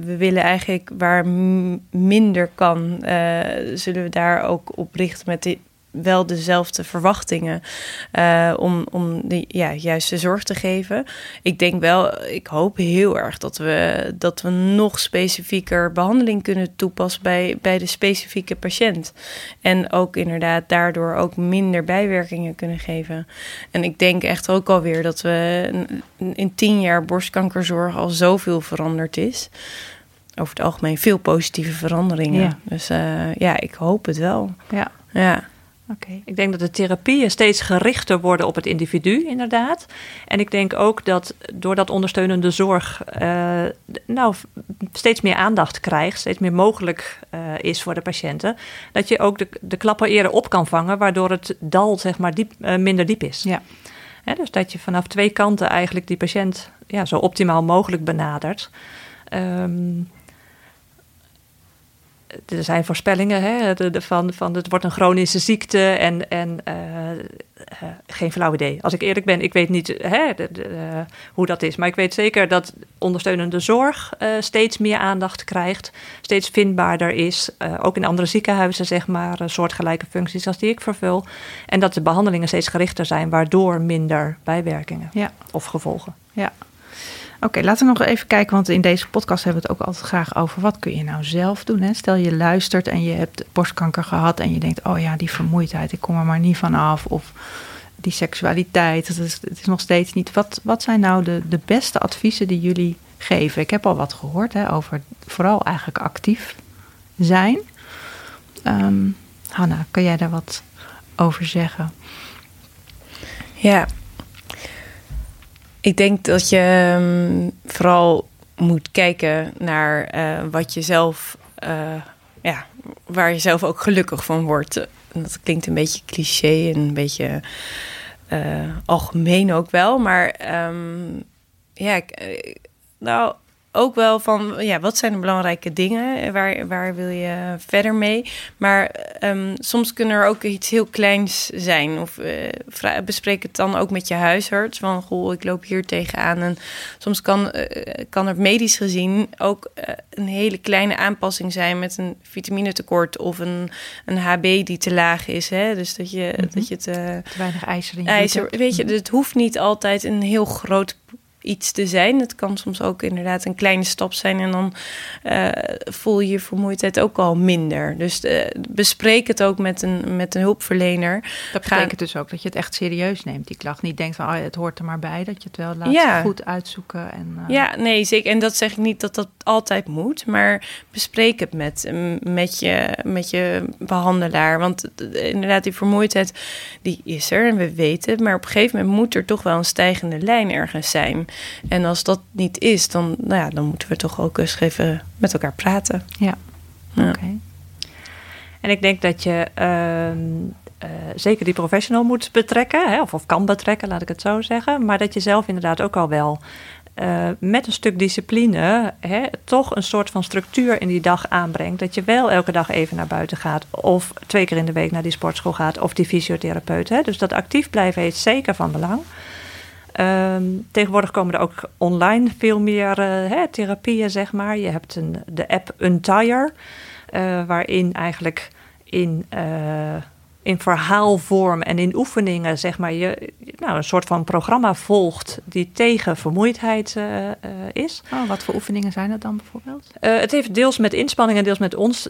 we willen eigenlijk waar minder kan, uh, zullen we daar ook op richten met de wel dezelfde verwachtingen uh, om, om de ja, juiste zorg te geven. Ik denk wel, ik hoop heel erg dat we, dat we nog specifieker behandeling kunnen toepassen bij, bij de specifieke patiënt. En ook inderdaad daardoor ook minder bijwerkingen kunnen geven. En ik denk echt ook alweer dat we in tien jaar borstkankerzorg al zoveel veranderd is over het algemeen veel positieve veranderingen. Dus uh, ja, ik hoop het wel. Ja. ja. Oké. Ik denk dat de therapieën steeds gerichter worden op het individu, inderdaad. En ik denk ook dat doordat ondersteunende zorg uh, nou, steeds meer aandacht krijgt, steeds meer mogelijk uh, is voor de patiënten, dat je ook de, de klappen eerder op kan vangen, waardoor het dal zeg maar, diep, uh, minder diep is. Ja. dus dat je vanaf twee kanten eigenlijk die patiënt ja, zo optimaal mogelijk benadert. Um, er zijn voorspellingen hè, de, de, van, van het wordt een chronische ziekte en, en uh, uh, geen flauw idee. Als ik eerlijk ben, ik weet niet hè, de, uh, hoe dat is. Maar ik weet zeker dat ondersteunende zorg steeds meer aandacht krijgt. Steeds vindbaarder is. ook in andere ziekenhuizen, zeg maar, soortgelijke functies als die ik vervul. En dat de behandelingen steeds gerichter zijn, waardoor minder bijwerkingen ja. of gevolgen. Ja. Oké, laten we nog even kijken, want in deze podcast hebben we het ook altijd graag over wat kun je nou zelf doen. Hè? Stel je luistert en je hebt borstkanker gehad en je denkt, oh ja, die vermoeidheid, ik kom er maar niet van af. Of die seksualiteit, het is, nog steeds niet. Wat, wat zijn nou de, de beste adviezen die jullie geven? Ik heb al wat gehoord hè, over vooral eigenlijk actief zijn. Um, Hanna, kan jij daar wat over zeggen? Ja, ik denk dat je ehm, vooral moet kijken naar uh, wat je zelf, uh, ja, waar je zelf ook gelukkig van wordt. Dat klinkt een beetje cliché en een beetje uh, algemeen ook wel. Maar um, ja, nou, ook wel van, ja, wat zijn de belangrijke dingen? Waar, waar wil je verder mee? Maar um, soms kunnen er ook iets heel kleins zijn. Of uh, bespreek het dan ook met je huisarts. Van, goh, ik loop hier tegenaan. En soms kan, uh, kan er medisch gezien ook uh, een hele kleine aanpassing zijn... met een vitaminetekort of een, een HB die te laag is. Hè? Dus dat je, mm -hmm. dat je te, te weinig ijzer in je ijzer, Weet je, het hoeft niet altijd een heel groot iets te zijn. Het kan soms ook inderdaad een kleine stap zijn en dan uh, voel je je vermoeidheid ook al minder. Dus uh, bespreek het ook met een, met een hulpverlener. Dat betekent Ga... dus ook dat je het echt serieus neemt, die klacht. Niet denkt van, oh, het hoort er maar bij, dat je het wel laat ja. goed uitzoeken. En, uh... Ja, nee, zeker. En dat zeg ik niet dat dat altijd moet, maar bespreek het met, met, je, met je behandelaar. Want inderdaad, die vermoeidheid, die is er en we weten het. Maar op een gegeven moment moet er toch wel een stijgende lijn ergens zijn. En als dat niet is, dan, nou ja, dan moeten we toch ook eens even met elkaar praten. Ja, ja. oké. En ik denk dat je uh, uh, zeker die professional moet betrekken, hè, of, of kan betrekken, laat ik het zo zeggen. Maar dat je zelf inderdaad ook al wel uh, met een stuk discipline hè, toch een soort van structuur in die dag aanbrengt. Dat je wel elke dag even naar buiten gaat. Of twee keer in de week naar die sportschool gaat. Of die fysiotherapeut. Hè. Dus dat actief blijven is zeker van belang. Um, tegenwoordig komen er ook online veel meer uh, hè, therapieën, zeg maar. Je hebt een, de app Untire, uh, waarin eigenlijk in uh, in verhaalvorm en in oefeningen, zeg maar, je nou, een soort van programma volgt die tegen vermoeidheid is. Oh, wat voor oefeningen zijn dat dan bijvoorbeeld? Het heeft deels met inspanning en deels met ons,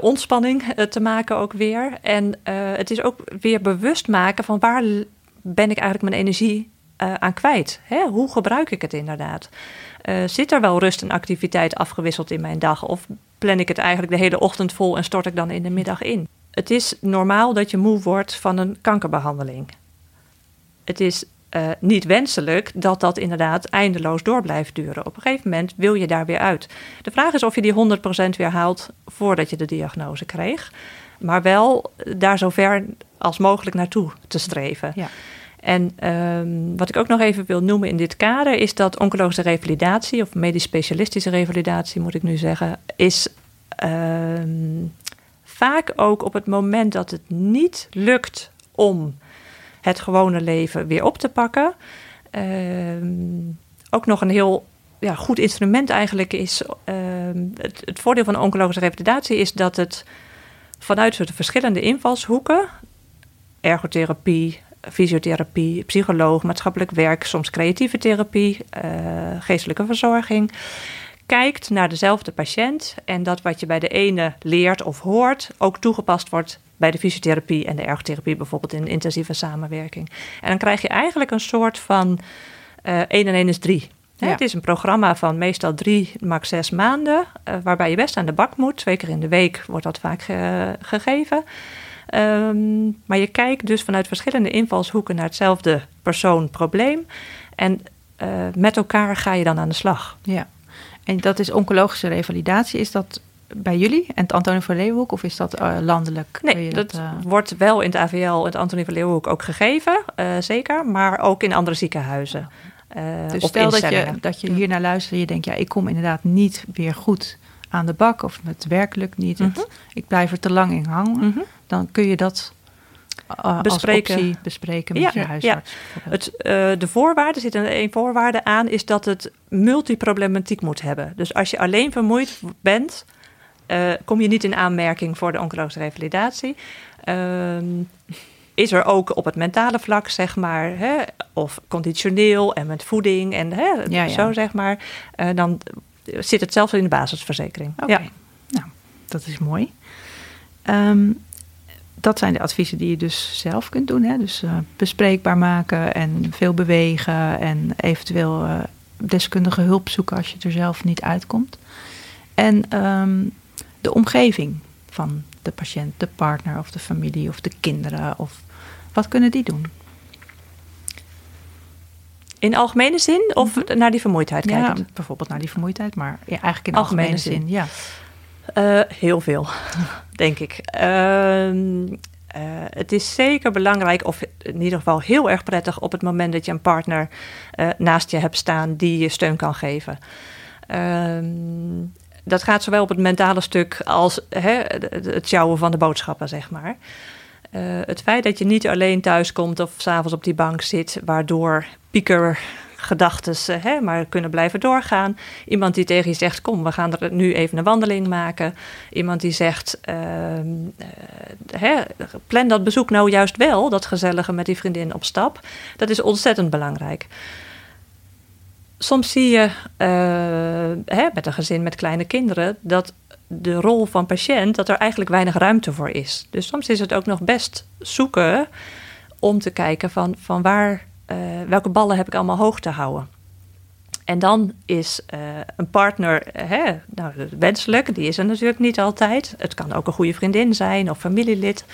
ontspanning te maken ook weer. En het is ook weer bewust maken van waar ben ik eigenlijk mijn energie aan kwijt? Hè? Hoe gebruik ik het inderdaad? zit er wel rust en activiteit afgewisseld in mijn dag? Of plan ik het eigenlijk de hele ochtend vol en stort ik dan in de middag in? Het is normaal dat je moe wordt van een kankerbehandeling. Het is uh, niet wenselijk dat dat inderdaad eindeloos door blijft duren. Op een gegeven moment wil je daar weer uit. De vraag is of je die 100% weer haalt voordat je de diagnose kreeg. Maar wel daar zo ver als mogelijk naartoe te streven. Ja. En um, wat ik ook nog even wil noemen in dit kader is dat oncologische revalidatie, of medisch specialistische revalidatie moet ik nu zeggen, is um, vaak ook op het moment dat het niet lukt om het gewone leven weer op te pakken, ehm, ook nog een heel ja, goed instrument eigenlijk is. Ehm, het, het, voordeel van oncologische revalidatie is dat het vanuit de verschillende invalshoeken, ergotherapie, fysiotherapie, psycholoog, maatschappelijk werk, soms creatieve therapie, uh, geestelijke verzorging, kijkt naar dezelfde patiënt en dat wat je bij de ene leert of hoort ook toegepast wordt bij de fysiotherapie en de ergotherapie bijvoorbeeld in intensieve samenwerking. En dan krijg je eigenlijk een soort van uh, eh, 1 en 1 is 3. Het is een programma van meestal drie, max zes maanden, uh, waarbij je best aan de bak moet. Twee keer in de week wordt dat vaak ge gegeven. Um, maar je kijkt dus vanuit verschillende invalshoeken naar hetzelfde persoon, probleem. En uh, met elkaar ga je dan aan de slag. Ja. En dat is oncologische revalidatie. Is dat bij jullie en het Antonie van Leeuwenhoek of is dat uh, landelijk? Nee, dat, dat uh... wordt wel in het AVL, het Antonie van Leeuwenhoek ook gegeven, zeker, maar ook in andere ziekenhuizen. dus stel dat je, dat je hier naar luistert en je denkt, ja, ik kom inderdaad niet weer goed aan de bak of het werkelijk niet, mm -hmm. het, ik blijf er te lang in hangen, mm -hmm. dan kun je dat uh, bespreken. bespreken met ja, je huisarts. Ja. Het, uh, de voorwaarde, zit een, een voorwaarde aan, is dat het multiproblematiek moet hebben. Dus als je alleen vermoeid bent, uh, kom je niet in aanmerking voor de oncologische revalidatie. Ehm, is er ook op het mentale vlak, zeg maar, hè, of conditioneel en met voeding en hè, ja, zo, zeg maar, dan zit het zelfs in de basisverzekering. Okay. Ja. Nou, dat is mooi. Um, dat zijn de adviezen die je dus zelf kunt doen. Hè? Dus uh, bespreekbaar maken en veel bewegen en eventueel uh, deskundige hulp zoeken als je er zelf niet uitkomt. En um, de omgeving van de patiënt, de partner of de familie of de kinderen. Of wat kunnen die doen? In algemene zin of -hmm. naar die vermoeidheid kijken? Ja, bijvoorbeeld naar die vermoeidheid, maar ja, eigenlijk in algemene, algemene zin. zin. Ja. Uh, heel veel, denk ik. Uh, uh, het is zeker belangrijk, of in ieder geval heel erg prettig, op het moment dat je een partner eh, naast je hebt staan die je steun kan geven. Ehm, dat gaat zowel op het mentale stuk als hè, het sjouwen van de boodschappen, zeg maar. Uh, het feit dat je niet alleen thuis komt of s'avonds op die bank zit, waardoor pieker gedachten uh, maar kunnen blijven doorgaan. Iemand die tegen je zegt: Kom, we gaan er nu even een wandeling maken. Iemand die zegt: uh, hè, Plan dat bezoek nou juist wel, dat gezellige met die vriendin op stap. Dat is ontzettend belangrijk. Soms zie je hè, met een gezin met kleine kinderen dat de rol van patiënt, dat er eigenlijk weinig ruimte voor is. Dus soms is het ook nog best zoeken om te kijken van, van waar uh, welke ballen heb ik allemaal hoog te houden? En dan is uh, een partner hè, nou, wenselijk, die is er natuurlijk niet altijd. Het kan ook een goede vriendin zijn of familielid.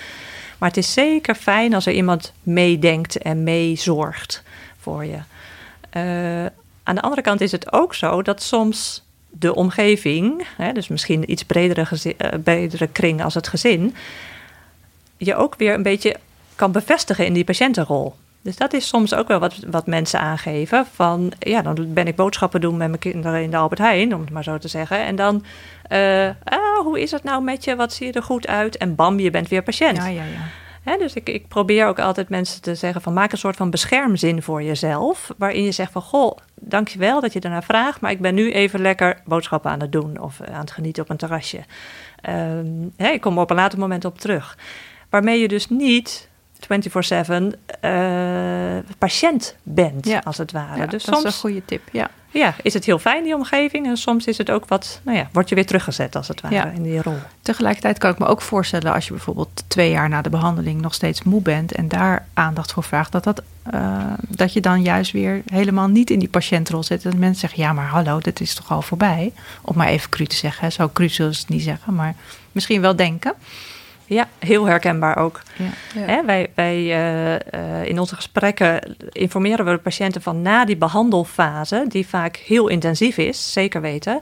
Maar het is zeker fijn als er iemand meedenkt en meezorgt voor je. Aan de andere kant is het ook zo dat soms de omgeving, hè, dus misschien iets bredere, uh, bredere kring als het gezin, je ook weer een beetje kan bevestigen in die patiëntenrol. Dus dat is soms ook wel wat, wat mensen aangeven. Van ja, dan ben ik boodschappen doen met mijn kinderen in de Albert Heijn, om het maar zo te zeggen. En dan, uh, ah, hoe is het nou met je? Wat zie je er goed uit? En bam, je bent weer patiënt. Ja, ja, ja. Dus ik, ik probeer ook altijd mensen te zeggen van maak een soort van beschermzin voor jezelf. Waarin je zegt van goh, dankjewel dat je ernaar vraagt. Maar ik ben nu even lekker boodschappen aan het doen of aan het genieten op een terrasje. Um, ik kom er op een later moment op terug. waarmee je dus niet 24/7 uh, patiënt bent, Ja. als het ware. Ja, dus dat is een goede tip. Ja. ja, is het heel fijn, die omgeving. En soms is het ook wat, nou ja, word je weer teruggezet, als het ware, Ja. in die rol. Tegelijkertijd kan ik me ook voorstellen als je bijvoorbeeld twee jaar na de behandeling nog steeds moe bent en daar aandacht voor vraagt, dat, dat, eh, dat je dan juist weer helemaal niet in die patiëntrol zit. En mensen zeggen, ja, maar hallo, dit is toch al voorbij. Om maar even cru te zeggen. hè. Zo cru zullen ze het niet zeggen, maar misschien wel denken. Ja, heel herkenbaar ook. Ja. Hè, wij wij eh, eh, in onze gesprekken informeren we de patiënten van na die behandelfase, die vaak heel intensief is, zeker weten.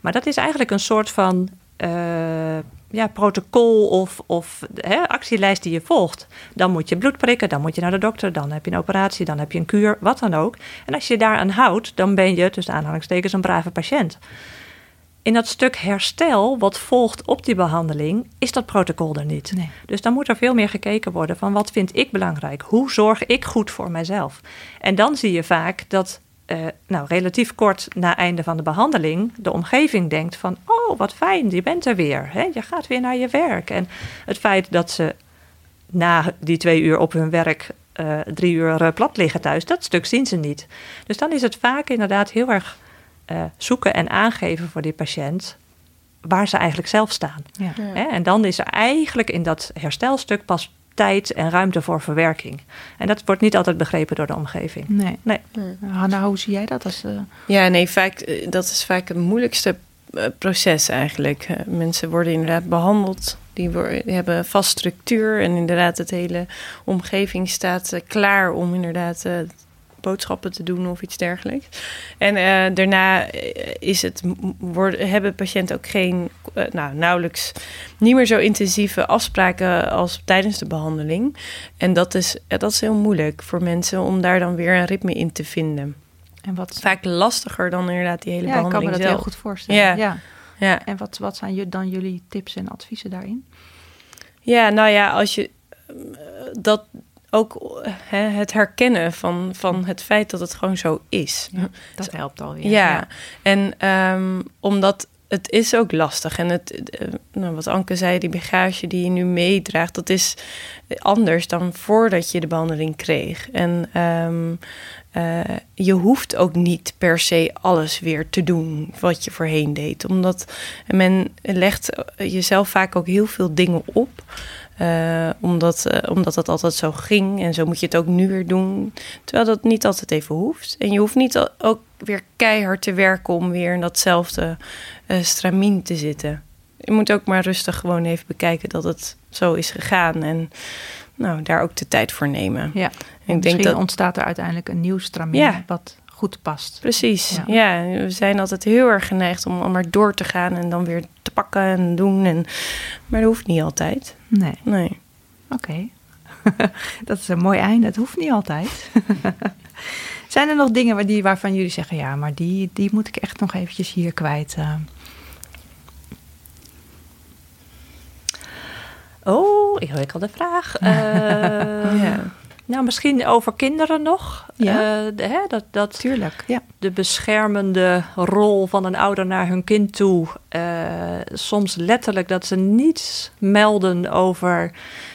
Maar dat is eigenlijk een soort van eh, ja, protocol of, of hè, actielijst die je volgt. Dan moet je bloed prikken, dan moet je naar de dokter, dan heb je een operatie, dan heb je een kuur, wat dan ook. En als je je daaraan houdt, dan ben je tussen aanhalingstekens een brave patiënt. In dat stuk herstel, wat volgt op die behandeling, is dat protocol er niet. Nee. Dus dan moet er veel meer gekeken worden van wat vind ik belangrijk? Hoe zorg ik goed voor mijzelf? En dan zie je vaak dat eh, nou, relatief kort na einde van de behandeling de omgeving denkt van oh wat fijn, je bent er weer. Hè? Je gaat weer naar je werk. En het feit dat ze na die twee uur op hun werk eh, drie uur eh, plat liggen thuis, dat stuk zien ze niet. Dus dan is het vaak inderdaad heel erg eh, zoeken en aangeven voor die patiënt waar ze eigenlijk zelf staan. Ja. En dan is er eigenlijk in dat herstelstuk pas tijd en ruimte voor verwerking. En dat wordt niet altijd begrepen door de omgeving. Nee. Nee. Hanna, hoe zie jij dat? Als, eh, Ja, nee, vaak, eh, dat is vaak het moeilijkste proces eigenlijk. Mensen worden inderdaad behandeld. Die, worden, die hebben vast structuur. En inderdaad, het hele omgeving staat klaar om inderdaad eh, boodschappen te doen of iets dergelijks. En eh, daarna eh, is het, worden, hebben patiënten ook geen, eh, nou, nauwelijks niet meer zo intensieve afspraken als tijdens de behandeling. En dat is, dat is heel moeilijk voor mensen om daar dan weer een ritme in te vinden. en wat, Vaak lastiger dan inderdaad die hele ja, ik kan me behandeling dat zelf. heel goed voorstellen. Ja. Ja. Ja. En wat, wat zijn dan jullie tips en adviezen daarin? ja, nou ja, als je dat ook hè, het herkennen van, van het feit dat het gewoon zo is. Ja, dat helpt alweer. Ja, en ehm, omdat het is ook lastig. En het, eh, nou, wat Anke zei, die bagage die je nu meedraagt, dat is anders dan voordat je de behandeling kreeg. En ehm, eh, je hoeft ook niet per se alles weer te doen wat je voorheen deed. Omdat men legt jezelf vaak ook heel veel dingen op. eh, omdat, eh, omdat dat altijd zo ging en zo moet je het ook nu weer doen. Terwijl dat niet altijd even hoeft. En je hoeft niet al- ook weer keihard te werken om weer in datzelfde eh stramien te zitten. Je moet ook maar rustig gewoon even bekijken dat het zo is gegaan. En nou, daar ook de tijd voor nemen. Ja. En ik Misschien denk dat. ontstaat er uiteindelijk een nieuw stramien Ja. wat goed past. Precies, Ja. ja. We zijn altijd heel erg geneigd om, om maar door te gaan en dan weer te pakken en doen. En, maar dat hoeft niet altijd. Nee, Nee. oké. dat is een mooi einde. Het hoeft niet altijd. zijn er nog dingen waar die, waarvan jullie zeggen... ja, maar die, die moet ik echt nog eventjes hier kwijt? eh? Oh, ingewikkelde vraag. Eh, Ja. Nou, misschien over kinderen nog. Ja. Eh, de- hè, dat, dat Tuurlijk, ja. de beschermende rol van een ouder naar hun kind toe. eh, soms letterlijk dat ze niets melden over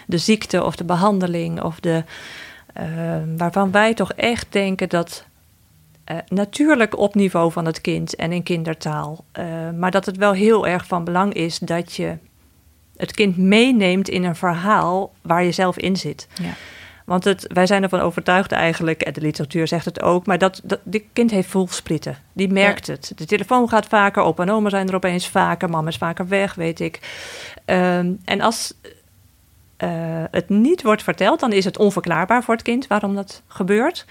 de ziekte of de behandeling. Of de, eh, waarvan wij toch echt denken dat. natuurlijk op niveau van het kind en in kindertaal. maar dat het wel heel erg van belang is dat je het kind meeneemt in een verhaal waar je zelf in zit. ja. Want het, wij zijn ervan overtuigd eigenlijk, en de literatuur zegt het ook, maar dat, dat dit kind heeft voelsprieten. Die merkt het. De telefoon gaat vaker op en oma zijn er opeens vaker, mama is vaker weg, weet ik. Ehm, en als eh, het niet wordt verteld, dan is het onverklaarbaar voor het kind waarom dat gebeurt.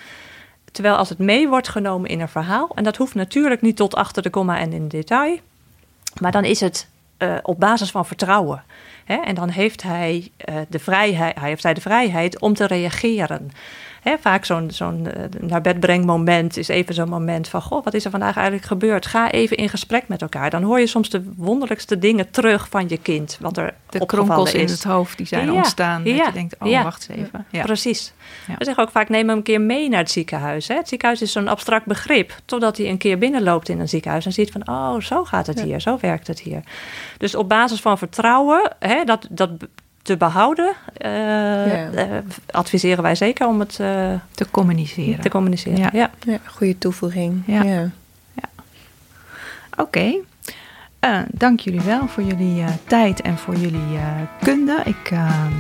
Terwijl als het mee wordt genomen in een verhaal, en dat hoeft natuurlijk niet tot achter de komma en in detail, maar dan is het eh, op basis van vertrouwen. Hè? En dan heeft hij, eh, de vrijheid, hij heeft hij de vrijheid om te reageren. Hè, vaak zo'n zo'n eh, naar bed brengmoment is even zo'n moment van... goh, wat is er vandaag eigenlijk gebeurd? Ga even in gesprek met elkaar. Dan hoor je soms de wonderlijkste dingen terug van je kind. Wat er De kronkels in het hoofd die zijn Ja, ontstaan. Dat ja, je denkt, oh, ja. wacht eens even. Ja. Precies. We zeggen ook vaak, neem hem een keer mee naar het ziekenhuis. Hè? Het ziekenhuis is zo'n abstract begrip. Totdat hij een keer binnenloopt in een ziekenhuis en ziet van... oh, zo gaat het hier, zo werkt het hier. Dus op basis van vertrouwen, hè, dat, dat te behouden, adviseren wij zeker om het te communiceren. Te communiceren, ja. ja. ja goede toevoeging. Ja. ja. Oké. dank jullie wel voor jullie tijd en voor jullie kunde. Ik, ehm,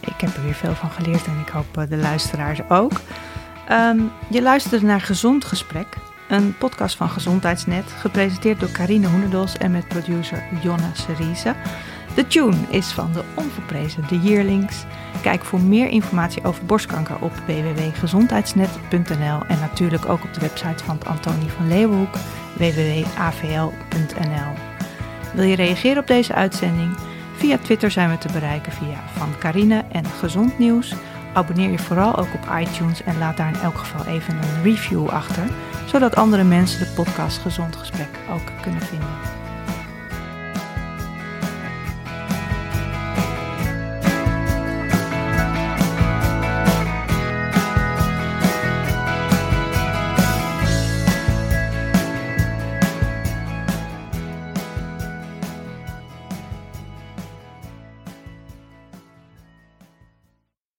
ik heb er weer veel van geleerd en ik hoop de luisteraars ook. Ehm, je luisterde naar Gezond Gesprek, een podcast van Gezondheidsnet, gepresenteerd door Carine Hoenedos en met producer Jonna Cerise. De tune is van de onverprezen The Yearlings. Kijk voor meer informatie over borstkanker op www.gezondheidsnet.nl en natuurlijk ook op de website van Antonie van Leeuwenhoek www.avl.nl. Wil je reageren op deze uitzending? Via Twitter zijn we te bereiken via Van Carine en Gezond Nieuws. Abonneer je vooral ook op iTunes en laat daar in elk geval even een review achter, zodat andere mensen de podcast Gezond Gesprek ook kunnen vinden.